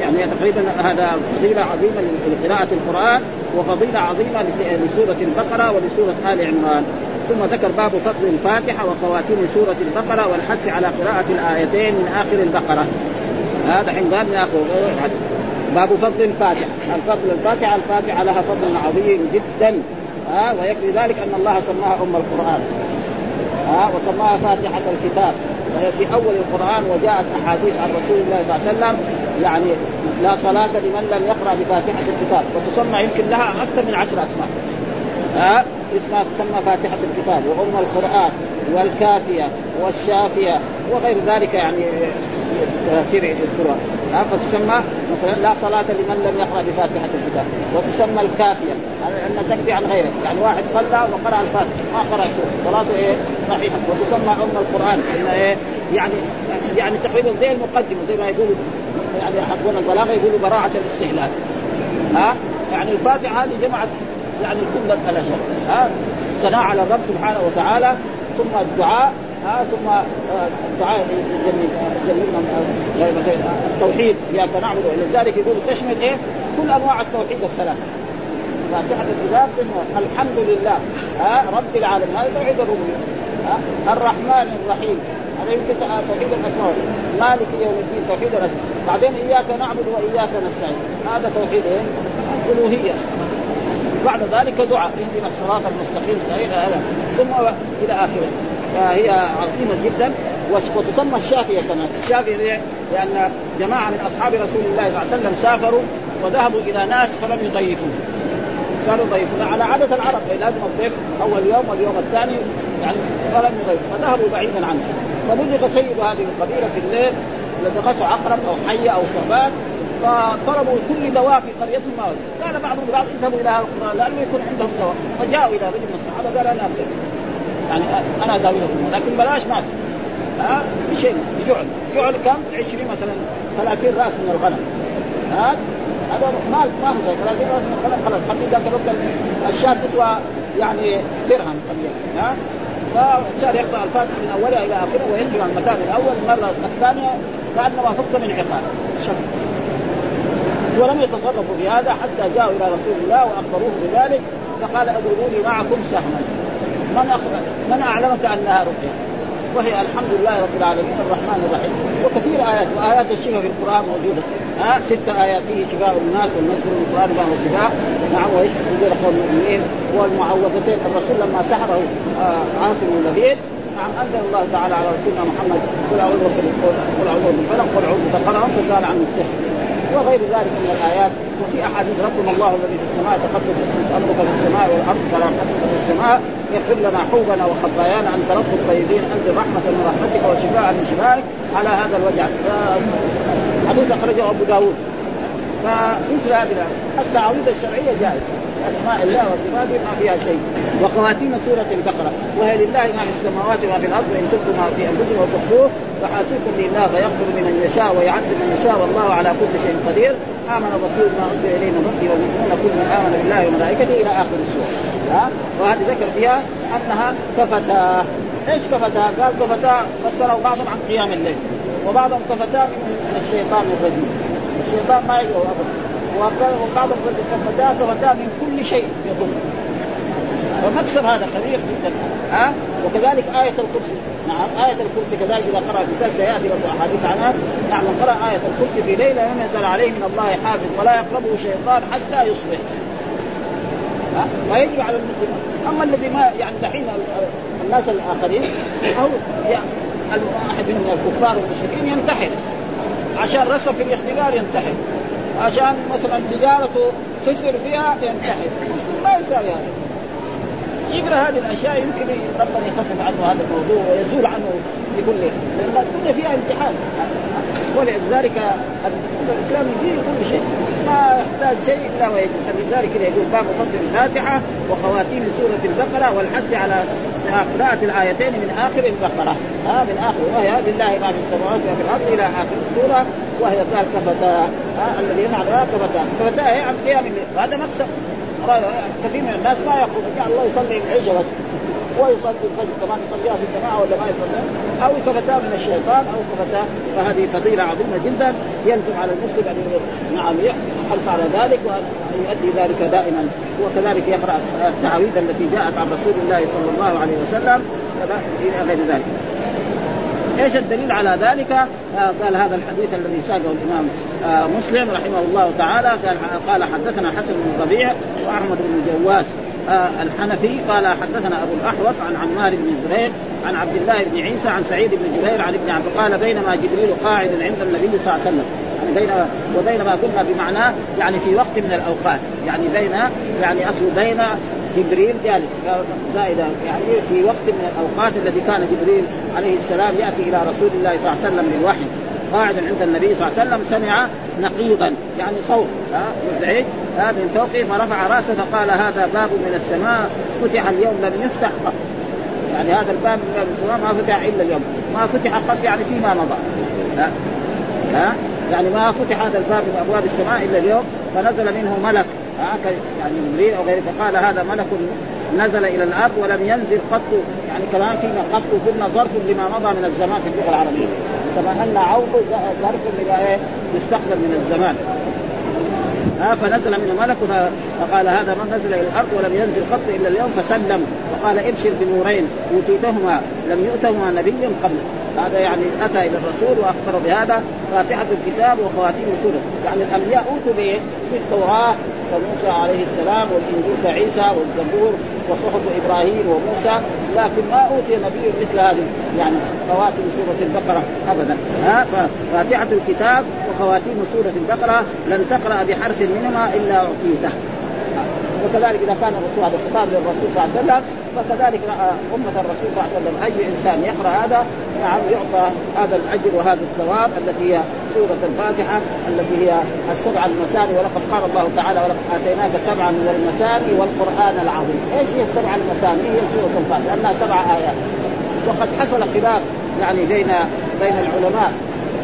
يعني تقريبا هذا فضيلة عظيمة لقراءة القرآن وفضيلة عظيمة لسورة البقرة ولسورة آل عمران. ثم ذكر باب فضل الفاتحة وخواتيم سورة البقرة والحث على قراءة الآيتين من آخر البقرة. هذا حين آخر باب فضل الفاتحة. الفضل الفاتحة الفاتحة لها فضل عظيم جدا. ها ويكفي ذلك أن الله سماها أم القرآن. ها وسماها فاتحة الكتاب. وهي في أول القرآن وجاءت أحاديث عن رسول الله صلى الله عليه وسلم يعني لا صلاة لمن لم يقرأ بفاتحة الكتاب. وتسمى يمكن لها أكثر من عشر أسماء. ها اسمها تسمى فاتحة الكتاب. وأم القرآن والكافية والشافية وغير ذلك يعني تفسير يذكرها فتسمى مثلا لا صلاة لمن لم يقرأ بفاتحة الكتاب وتسمى الكافية أن تكفي عن غيره يعني واحد صلى وقرأ الفاتحة ما قرأ سورة صلاته إيه؟ صحيحة وتسمى أم القرآن إن إيه؟ يعني يعني تقريبا زي المقدمة زي ما يقولوا يعني حقون البلاغة يقولوا براعة الاستهلاك ها؟ يعني الفاتحة هذه جمعت يعني كل الأشياء ها؟ الثناء على الرب سبحانه وتعالى ثم الدعاء ها ثم الدعاء جميل التوحيد إياك نعبد ولذلك يقول تشمل إيه؟ كل أنواع التوحيد الثلاث فاتحة الكتاب الحمد لله ها رب العالمين. هذا توحيد الربوبية الرحمن الرحيم. هذا يمكن توحيد الاسماء مالك يوم الدين توحيد الاسماء بعدين إياك نعبد وإياك نستعين. هذا توحيد إيه؟ الألوهية. بعد ذلك دعاء. اهدنا الصراط المستقيم. ثم إلى آخره. فهي عظيمة جدا وتسمى الشافيه كمان. الشافيه لأن جماعة من أصحاب رسول الله صلى الله عليه وسلم سافروا وذهبوا إلى ناس فلم يضيفوا. قالوا ضيفنا على عادة العرب لازم الضيف أول يوم واليوم الثاني يعني فلم يضيفوا. فذهبوا بعيدا عنه. فبلغ سيد هذه القبيلة في الليل لدغته عقرب أو حية أو ثعبان فطلبوا كل دواء في قرية ما قال بعضهم بعض اذهبوا إلى هذا القران لأنه يكون عندهم دواء. فجاءوا إلى رجل من الصحابة قال أنا أبدأ. يعني أنا داويكم لكن بلاش ما في. ها بشيء بجعل جعل. كم؟ 20 مثلا 30 رأس من الغنم. ها هذا مال ما هو 30 رأس من الغنم خلاص خلي ذاك الوقت الشاة تسوى يعني درهم خليها. ها فصار يقرا الفاتحه من أولها إلى اخره وينزل عن المكان الأول المره الثانية كانما فك من عقاب. شكل ولم يتصرفوا في هذا حتى جاءوا إلى رسول الله وأخبروه بذلك فقال اضربوني معكم سهما. من من أعلمك أنها رقية؟ وهي الحمد لله رب العالمين الرحمن الرحيم. وكثير آيات وآيات الشفاء في القرآن موجودة. ها ست آيات فيه شفاء الناس وننزل من القرآن ما هو شفاء نعم ويشفي صدور قوم المؤمنين والمعوذتين. الرسول لما سحره آه عاصم اللبيد نعم أنزل الله تعالى على رسولنا محمد قل أعوذ قل أعوذ بالفلق قل أعوذ بقرهم فزال عنه السحر. وغير ذلك من الآيات. وفي أحاديث ربنا الله الذي في السماء تقدس اسمك امرك في السماء والأرض كرامتك في السماء. يغفر لنا حوبنا وخطايانا أنت رب الطيبين. انت رحمة من رحمتك وشفاء من شفائك. على هذا الوجع حديث أخرجه أبو داود. فمثل هذه التعويض الشرعية جائزة. أسماء الله وصفاته ما فيها شيء. وخواتيم سورة البقرة. وهي لله ما في السماوات وما في الأرض وان تبدوا ما في أنفسكم وتخفوه فحاسبكم لله فيغفر لمن يشاء ويعذب من يشاء والله على كل شيء قدير. آمن الرسول ما أنزل إليه من ربه والمؤمنون كل من آمن بالله وملائكته إلى آخر السورة. ها؟ وهذه ذكر فيها أنها كفتاه إيش كفتاه؟ قال كفتاه فسره بعضهم عن قيام الليل وبعضهم كفتاه من الشيطان الرجيم. الشيطان ما يقوى أبدا. وبعضهم كفتاه كفتاه من كل شيء يضر. فمكسب هذا كبير جدا. ها؟ وكذلك آية الكرسي. نعم آية الكرسي كذلك إذا قرأ في سلسلة يأتي أحاديث عنها. نعم قرأ آية الكرسي في ليلة لم يزل عليه من الله حافظ ولا يقربه شيطان حتى يصبح. ها؟ ويجب على المسلم أما الذي ما يعني دحين الناس الآخرين أو يعني الواحد من الكفار والمشركين ينتحر. عشان رسب في الاختبار ينتحر عشان مثلا تجارته تسر فيها ينتحر ما يساوي هذا. يقرأ هذه الأشياء يمكن ربنا يخفف عنه هذا الموضوع ويزول عنه بكل لأن الدنيا فيها امتحان. ولذلك الاسلام يجيب كل شيء. ما يحتاج شيء إلا ويجب فلذلك يقول باب فضل الفاتحة وخواتيم سورة البقرة والحث على قراءة الآيتين من آخر البقرة. ها من آخر. وهي لله ما في السماوات وما في الأرض إلى آخر السورة. وهي قال كفتا. الذي يفعل كفتا. كفتا هي عن قيام وهذا مكسب كثير من الناس ما يقول يا الله يصلي العشاء بس ويصلي الفجر كمان يصليها في الجماعة ولا ما يصلي أو كفتاة من الشيطان أو كفتاة فهذه فضيلة عظيمة جدا يلزم على المسلم أن نعم يحرص على ذلك وأن يؤدي ذلك دائما. وكذلك يقرأ التعاويذ التي جاءت عن رسول الله صلى الله عليه وسلم إلى غير ذلك. إيش الدليل على ذلك؟ آه قال هذا الحديث الذي ساقه الإمام آه مسلم رحمه الله تعالى قال قال حدثنا حسن بن ربيع وأحمد بن جواس آه الحنفي قال حدثنا أبو الأحوص عن عمار بن زريق عن عبد الله بن عيسى عن سعيد بن جبير عن ابن عبد قال بينما جبريل قاعد عند النبي صلى الله عليه وسلم بين وبينما كنا بمعناه يعني في وقت من الأوقات. يعني بين يعني أصل بين جبريل جالس. زائدة يعني في وقت من الأوقات الذي كان جبريل عليه السلام يأتي إلى رسول الله صلى الله عليه وسلم بالوحي. قاعد عند النبي صلى الله عليه وسلم سمع نقيضا. يعني صوت. مزعج. من فوقه فرفع رأسه فقال هذا باب من السماء. فتح اليوم لم يفتح قط. يعني هذا الباب من السماء ما فتح إلا اليوم. ما فتح قط يعني فيما مضى. ها؟ ها؟ يعني ما فتح هذا الباب من أبواب السماء إلا اليوم فنزل منه ملك. يعني جبريل أو غيره فقال هذا ملك نزل إلى الأرض ولم ينزل قط يعني كمان فينا قط قلنا ظرف لما مضى من الزمان في اللغة العربية. كما ان عوض ظرف لما إيه؟ يستقبل من الزمان. ها فنزل من ملك فقال هذا من نزل إلى الأرض ولم ينزل قط إلا اليوم فسلم. وقال ابشر بنورين أوتيتهما لم يؤتهما نبي قبل هذا يعني أتى إلى الرسول وأخبر بهذا فاتحة الكتاب وخواتيم سوره يعني الأنبياء أوتوا بايه؟ بالتوراه وموسى عليه السلام والإنجيل كعيسى والزبور وصحف إبراهيم وموسى لكن ما أوتي نبي مثل هذه. يعني خواتم سورة البقرة ابدا. ها فاتحة الكتاب وخواتيم سورة البقرة لن تقرأ بحرف منهما إلا أعطيته. وكذلك إذا كان الرسول هذا خطاب للرسول صلى الله عليه وسلم فكذلك أمة الرسول صلى الله عليه وسلم أي إنسان يقرأ هذا نعم يعطى هذا الأجر وهذا الثواب التي هي سورة الفاتحة التي هي السبع المثاني ولقد قال الله تعالى ولقد آتيناك سبعا من المثاني والقرآن العظيم، إيش هي السبع المثاني؟ هي سورة الفاتحة لأنها سبع آيات. وقد حصل خلاف يعني بين بين العلماء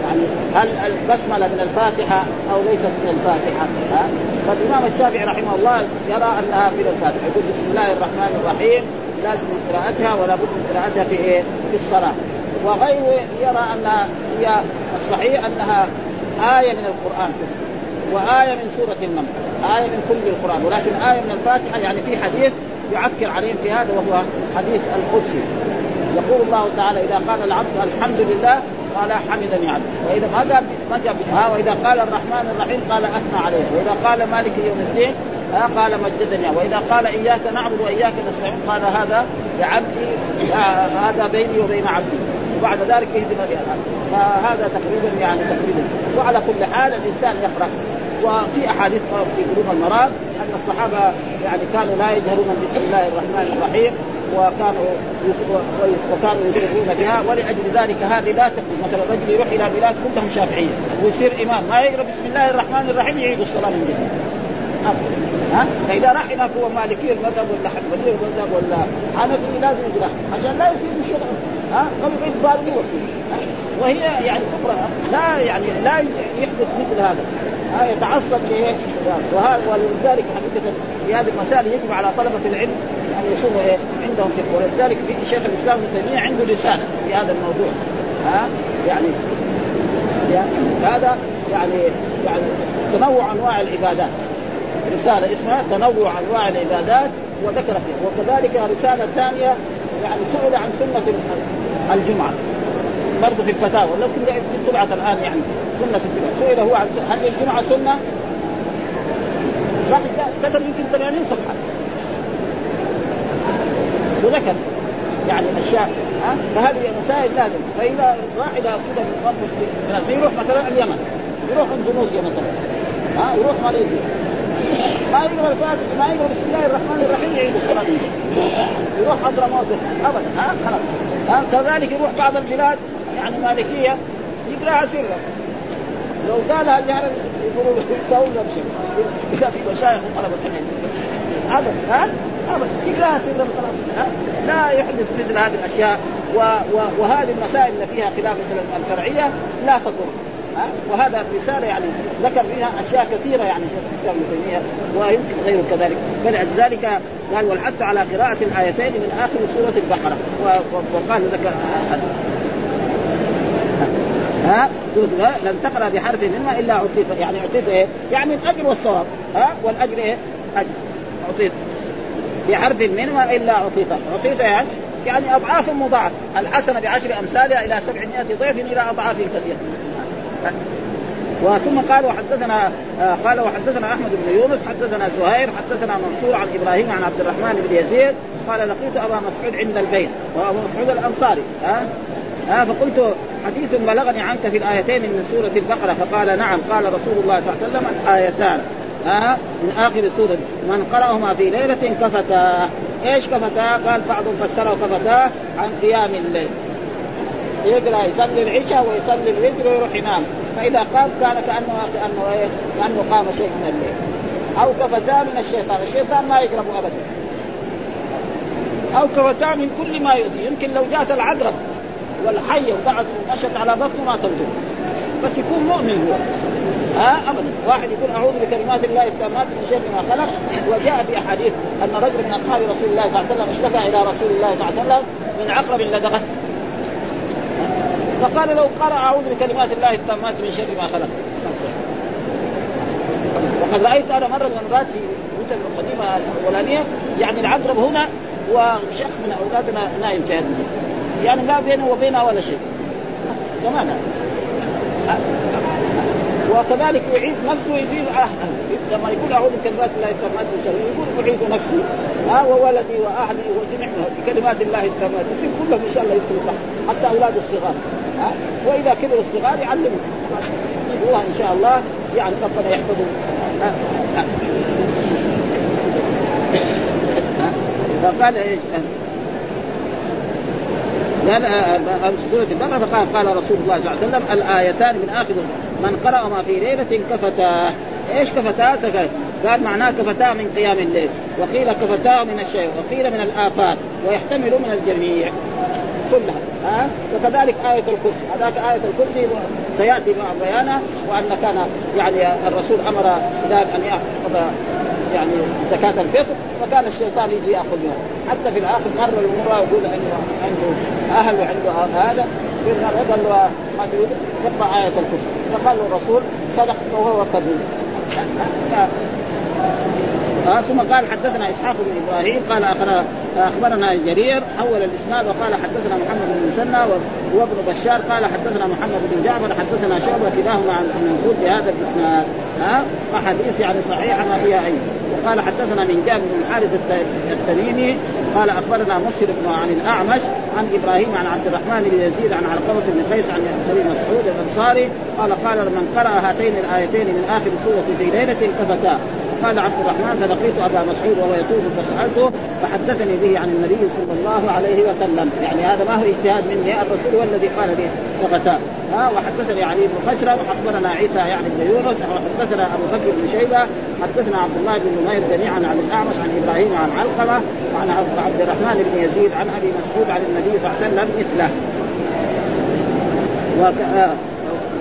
يعني هل البسملة من الفاتحة أو ليست من الفاتحة؟ ها؟ فالامام الشافعي رحمه الله يرى أنها من الفاتحة يقول بسم الله الرحمن الرحيم لازم قراءتها ولا بد من قراءتها في إيه؟ في الصلاة وغيره يرى أن هي الصحيح أنها آية من القرآن وآية من سورة النمل آية من كل القرآن ولكن آية من الفاتحة يعني في حديث يعكر عليهم في هذا وهو حديث القدسي يقول الله تعالى إذا قال العبد الحمد لله قال حمدني عبد وإذا ما قال ما جاب ها وإذا قال الرحمن الرحيم قال أثنى عليه. وإذا قال مالك يوم الدين قال مجدني وإذا قال إياك نعبد وإياك نستعين قال هذا لعبدي هذا بيني وبين عبدي. وبعد ذلك يهدم فهذا تقريبا يعني تقريبا. وعلى كل حال الإنسان يقرأ. وفي أحاديث في قلوب المراد أن الصحابة يعني كانوا لا يجهرون بسم الله الرحمن الرحيم. وكانوا وكانوا يسرون بها ولأجل ذلك هذه لا تكون مثلا رجل يروح إلى بلاد كلهم شافعية. ويصير إمام. ما يقرأ بسم الله الرحمن الرحيم يعيد الصلاة من جديد. ها؟ فإذا راح هناك هو مالكي المذهب ولا حنبلي المذهب ولا حنفي لازم يقرا عشان لا يصير بشغل ها؟ يعيد باله وهي يعني تقرأ لا يعني لا يحدث مثل هذا. ها يتعصب؟ وهذا ولذلك حقيقة في هذه المسائل يجب على طلبة العلم أن يكونوا إيه؟ عندهم فقه ولذلك في شيخ الإسلام ابن تيمية عنده رساله في هذا الموضوع. ها؟ يعني هذا يعني يعني تنوع أنواع العبادات. رسالة اسمها تنوع أنواع العبادات وذكر فيها. وكذلك رسالة ثانية يعني سئل عن سنة الجمعة. برضه في الفتاوى لو كنت تبعث الآن يعني سنة الجمعة. سئل هو عن هل الجمعة سنة؟ راح كتب يمكن 80 صفحه وذكر يعني أشياء ها؟ فهذه مسائل لازم. فإذا راح إلى كذا يروح مثلا اليمن يروح اندونيسيا مثلا ها؟ يروح ماليزيا. ما يقرا الفاتحه ما يقرا بسم الله الرحمن الرحيم يعيد الصلاة. يروح حضرموت ابدا ها خلاص. ها كذلك يروح بعض البلاد يعني مالكية يقرأها سرا. لو قالها جهرا يقولوا له سووا له شيء إذا في مشايخ وطلبة العلم. ابدا ها ابدا. يقرأها سرا خلاص لا يحدث مثل هذه الأشياء و... و... وهذه المسائل اللي فيها خلاف مثلا الفرعية لا تضر. وهذا الرساله يعني ذكر فيها أشياء كثيرة يعني شيخ الإسلام ابن تيمية ويمكن غيره كذلك. فلذلك قال والحث على قراءة الآيتين من آخر سورة البقرة. وقال ذكر ها؟ لن تقرأ بحرف منها إلا اعطيت يعني أعطيت إيه؟ يعني الأجر والثواب ها؟ والأجر إيه؟ أجر. أعطيت. بحرف منها إلا أعطيت. أعطيت يعني يعني أضعاف مضاعف. الحسنة بعشر أمثالها إلى 700 ضعف إلى أضعاف كثيرة. وثم قال وحدثنا آه قال وحدثنا أحمد بن يونس حدثنا زهير حدثنا منصور عن إبراهيم عن عبد الرحمن بن يزيد قال لقيت أبا مسعود عند البيت وأبو مسعود الأنصاري ها؟ ها؟ فقلت حديث بلغني عنك في الآيتين من سورة البقرة فقال نعم قال رسول الله صلى الله عليه وسلم الآيتان ها؟ من آخر سورة من قرأهما في ليلة كفتا إيش كفتا؟ قال بعضهم فسره كفتا عن قيام الليل. يقرأ يصلي العشاء ويصلي الوتر ويروح ينام. فإذا قام كان كأنه كأنه إيه؟ كأنه قام شيء من الليل. أو كفتا من الشيطان. الشيطان ما يقرب ابدا. أو كفتا من كل ما يؤذي. يمكن لو جاءت العقرب والحيه وقعت مشت على بطنه ما تنظر بس يكون مؤمن هو. ها؟ آه ابدا. واحد يقول أعوذ بكلمات الله التامات من شر ما خلق. وجاء في أحاديث أن رجل من أصحاب رسول الله صلى الله عليه وسلم اشتكى إلى رسول الله صلى الله عليه وسلم من عقرب لدغته. فقال لو قرأ أعوذ بكلمات الله التامات من شر ما خلق. وقد رأيت أنا مرة من المرات في الكتب القديمة الأولانية يعني العقرب هنا وشخص من أولادنا نايم في هذه يعني لا بينه وبينها ولا شيء. زمان وكذلك يعيد نفسه يزيد أهله. لما يقول أعوذ بكلمات الله التامات من يقول أعيد نفسي. ها وولدي وأهلي وجميع بكلمات الله التامات يصير كلهم إن شاء الله يدخلوا تحت حتى أولاد الصغار. ها واذا كبروا الصغار يعلمهم. يجيبوها إن شاء الله يعني ربنا يحفظهم. فقال إيش؟ قال سورة البقرة فقال قال رسول الله صلى الله عليه وسلم الآيتان من آخر من قرأ ما في ليلة كفتاه إيش كفتاه؟ قال معناه كفتاه من قيام الليل. وقيل كفتاه من الشيء وقيل من الآفات ويحتمل من الجميع. كلها. ها؟ وكذلك آية الكرسي. هذاك آية الكرسي سيأتي مع بيانه وأن كان يعني الرسول أمر بلال أن يأخذ يعني زكاة الفطر فكان الشيطان يجي ياخذ منه حتى في الآخر مره المره يقول عنده أهل وعنده هذا. قال له ما تريد اقرا آية الكرسي فقال له الرسول صدق وهو كذوب آه ثم قال حدثنا إسحاق بن إبراهيم قال أخبرنا جرير حول الإسناد وقال حدثنا محمد بن مسنى وابن بشار قال حدثنا محمد بن جعفر حدثنا شعبة كلاهما عن المنصور بهذا الإسناد. ها آه احاديث يعني صحيحه ما فيها أي. وقال حدثنا من جابر بن الحارث التميمي قال أخبرنا مسلم عن الأعمش عن إبراهيم عن عبد الرحمن بن يزيد عن علقمة بن قيس عن أبي مسعود الأنصاري قال قال من قرأ هاتين الآيتين من آخر سورة في ليلة كفتا قال عبد الرحمن فلقيت أبا مسعود وهو يطوف فسألته فحدثني به عن النبي صلى الله عليه وسلم. يعني هذا ما هو اجتهاد مني الرسول هو الذي قال لي لغتا ها وحدثني علي بن خشرم وحدثنا عيسى يعني بن يونس وحدثنا أبو بكر بن شيبة حدثنا عبد الله بن نمير جميعا عن الأعمش عن إبراهيم عن علقمة وعن عبد الرحمن بن يزيد عن أبي مسعود عن النبي صلى الله عليه وسلم مثله.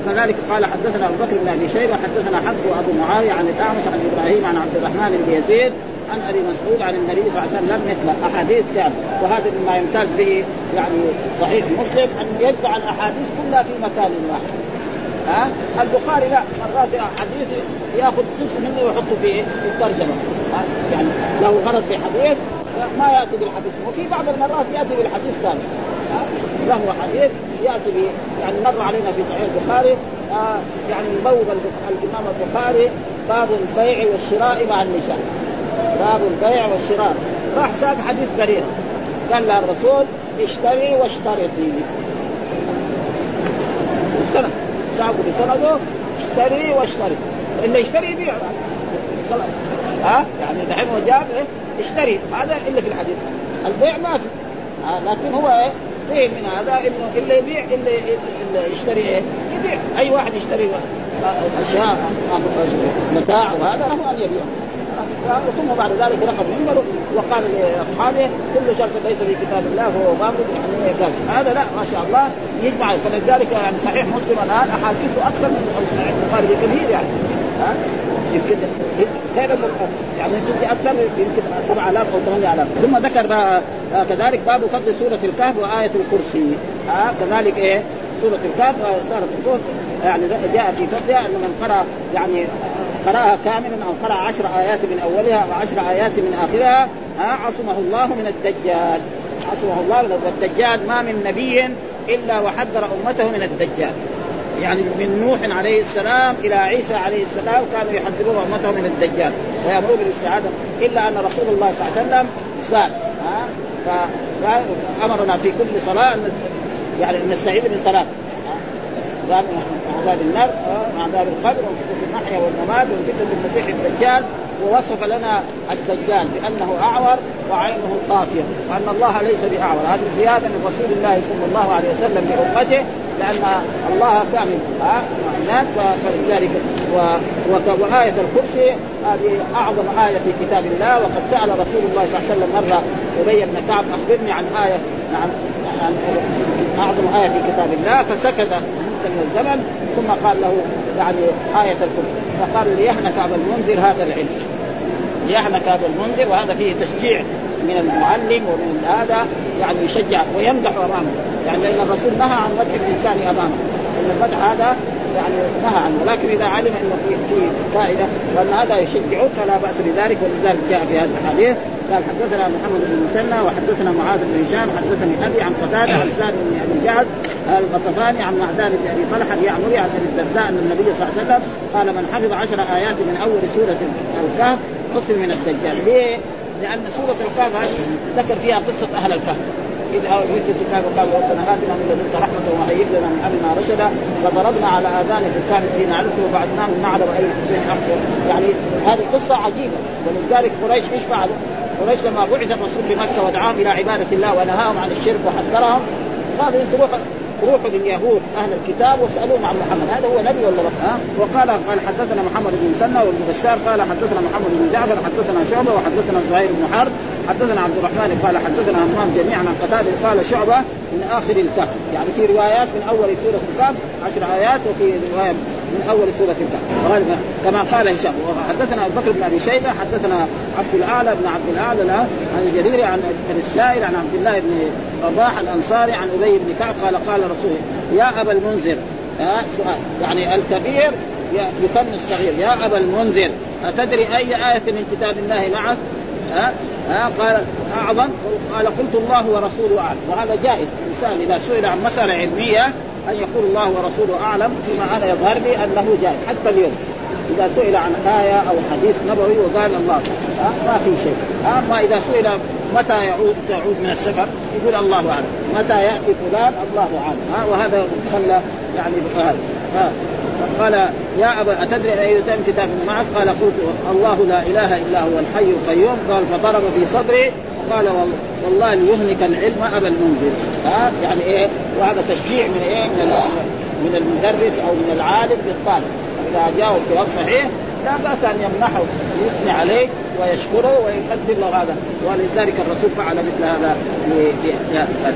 كذلك قال حدثنا أبو بكر بن أبي شيبة حدثنا حفص وأبو معاوية عن الأعمش عن إبراهيم عن عبد الرحمن بن يزيد عن أبي مسعود عن النبي صلى الله عليه وسلم مثل أحاديث كان وهذا مما يمتاز به يعني صحيح مسلم أن يجمع الأحاديث كلها في مكان واحد. ها؟ البخاري لا مرات حديث يأخذ جزء منه ويحطه في الترجمة. ها؟ يعني له غرض في حديث ما يأتي بالحديث. وفي بعض المرات يأتي بالحديث ثاني له حديث يأتي به يعني مر علينا في صحيح البخاري. آه يعني بوب الإمام البخاري باب البيع والشراء مع النساء. باب البيع والشراء. راح ساق حديث بريره قال لها الرسول اشتري واشترطي سنة. ساقوا بسنده اشتري واشتري. اللي يشتري يبيع. خلاص. ها؟ يعني دحين هو جاب إيه؟ اشتري. هذا الا في الحديث. البيع ما في. آه لكن هو إيه؟ فيه من هذا إنه اللي يبيع اللي, اللي يشتري إيه؟ يبيع. أي واحد يشتري أشياء متاع وهذا له أن يبيع. ثم بعد ذلك رقم منبره وقال لأصحابه كل شرط ليس في كتاب الله فهو باطل يعني قال هذا لا ما شاء الله يجمع. فلذلك يعني صحيح مسلم الآن أحاديثه أكثر من صحيح البخاري بكثير يعني. ها؟ يمكن خير يعني تجي أكثر يمكن 7000 أو 8000 ثم ذكر كذلك باب فضل سورة الكهف وآية الكرسي. ها؟ كذلك إيه؟ سورة الكهف الكهف. يعني جاء في فضلها أن من قرأ يعني قرأها كاملا أو قرأ عشر آيات من أولها وعشر آيات من آخرها عصمه الله من الدجال. عصمه الله من الدجال ما من نبي إلا وحذر أمته من الدجال. يعني من نوح عليه السلام إلى عيسى عليه السلام كانوا يحذرون امتهم من الدجال. ويأمرون بالاستعاذه إلا أن رسول الله صلى الله عليه وسلم ها فامرنا في كل صلاة يعني نستعيذ من ثلاث قال عذاب النار وعذاب القبر وفتنة المحيا والممات وفتنة المسيح الدجال ووصف لنا الدجال بأنه أعور وعينه طافية وأن الله ليس بأعور. هذه زيادة من رسول الله صلى الله عليه وسلم لأمته لأن الله كامل ها هناك فلذلك وآية الكرسي هذه أعظم آية في كتاب الله وقد سأل رسول الله صلى الله عليه وسلم مرة أبي بن كعب أخبرني عن آية عن عن أعظم آية في كتاب الله فسكت مدة من الزمن ثم قال له يعني آية الكرسي فقال ليهنك أبا المنذر هذا العلم. ليهنك هذا المنذر وهذا فيه تشجيع من المعلم ومن هذا يعني يشجع ويمدح أمامه. يعني لأن الرسول نهى عن مدح الإنسان أمامه. إن المدح هذا يعني نهى عنه. ولكن إذا علم إنه في فائده وأن هذا يشجعه فلا بأس بذلك ولذلك جاء في هذا الحديث قال حدثنا محمد بن مسنى وحدثنا معاذ بن هشام حدثني أبي عن قتادة عن سالم بن أبي جعد الغطفاني عن معدان بن أبي طلحة اليعمري عن أبي الدرداء أن النبي صلى الله عليه وسلم قال من حفظ عشر آيات من أول سورة الكهف عصم من الدجال ليه؟ لأن سورة الكهف هذه ذكر فيها قصة أهل الكهف. إذ أويت الكتاب وقال ربنا آتنا من لدنك رحمة وهيئ لنا من أمرنا رشدا. فضربنا على آذان في الكهف حين عرفت وبعدناهم نعلم أي الحسين أخبر يعني هذه قصة عجيبة. ولذلك قريش إيش فعلوا؟ قريش لما بعث الرسول بمكة ودعاهم إلى عبادة الله ونهاهم عن الشرك وحذرهم قالوا أنتم روحوا روحوا لليهود أهل الكتاب واسألوهم عن محمد. هذا هو نبي ولا لا؟ ها؟ وقال قال حدثنا محمد بن مسنى وابن بشار قال حدثنا محمد بن جعفر حدثنا شعبة وحدثنا زهير بن حرب حدثنا عبد الرحمن قال حدثنا همام جميعا عن قتادة قال شعبة من آخر الكهف. يعني في روايات من أول سورة الكهف عشر آيات وفي رواية من أول سورة الكهف كما قال هشام وحدثنا أبو بكر بن أبي شيبة حدثنا عبد الأعلى بن عبد الأعلى عن الجريري عن السائل عن عبد الله بن رضاح الأنصاري عن أبي بن كعب قال قال رسول يا أبا المنذر. سؤال. يعني الكبير يكن الصغير. يا أبا المنذر أتدري أي آية من كتاب الله معك؟ ها ها قال أعظم قال قلت الله ورسوله أعلم. وهذا جائز. الانسان إذا سئل عن مسألة علمية أن يقول الله ورسوله أعلم فيما أنا يظهر لي أنه جائز حتى اليوم إذا سئل عن آية أو حديث نبوي وقال الله. ها؟ ما في شيء. اما إذا سئل متى يعود تعود من السفر؟ يقول الله أعلم. متى يأتي فلان؟ الله أعلم. ها؟ وهذا خلى يعني هذا قال يا أبا أتدري أي كتاب معك؟ قال قلت الله لا إله إلا هو الحي القيوم. قال فضرب في صدري وقال والله ليهلك العلم أبا المنذر. ها؟ يعني إيه؟ وهذا تشجيع من إيه؟ من من المدرس أو من العالم للطالب. إذا جاءوا بجواب صحيح لا بأس أن يمنحه ويثني عليه ويشكره ويقدم له هذا. ولذلك الرسول فعل مثل هذا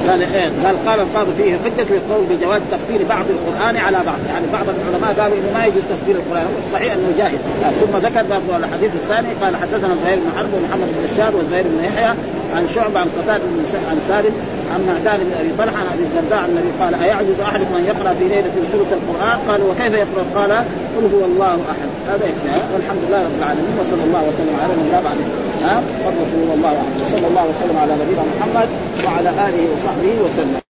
قال؟ قال القاضي فيه حجة في القول بجواز تفسير بعض القرآن على بعض. يعني بعض العلماء قالوا إنه ما يجوز تفسير القرآن. صحيح إنه جائز. ثم ذكر برضه الحديث الثاني قال حدثنا زهير بن حرب ومحمد بن بشار وزهير بن يحيى عن شعبة عن قتادة عن سالم عن معدان بن أبي طلحة عن أبي الدرداء النبي قال أيعجز احدكم ان يقرأ في ليلة ثلث القرآن؟ قالوا وكيف يقرأ؟ قال قل هو الله أحد. هذا يكفي والحمد لله رب العالمين وصلى الله وسلم على من لا بعد. ها؟ الله أحد. وصلى الله وسلم على نبينا محمد وعلى آله وصحبه وسلم.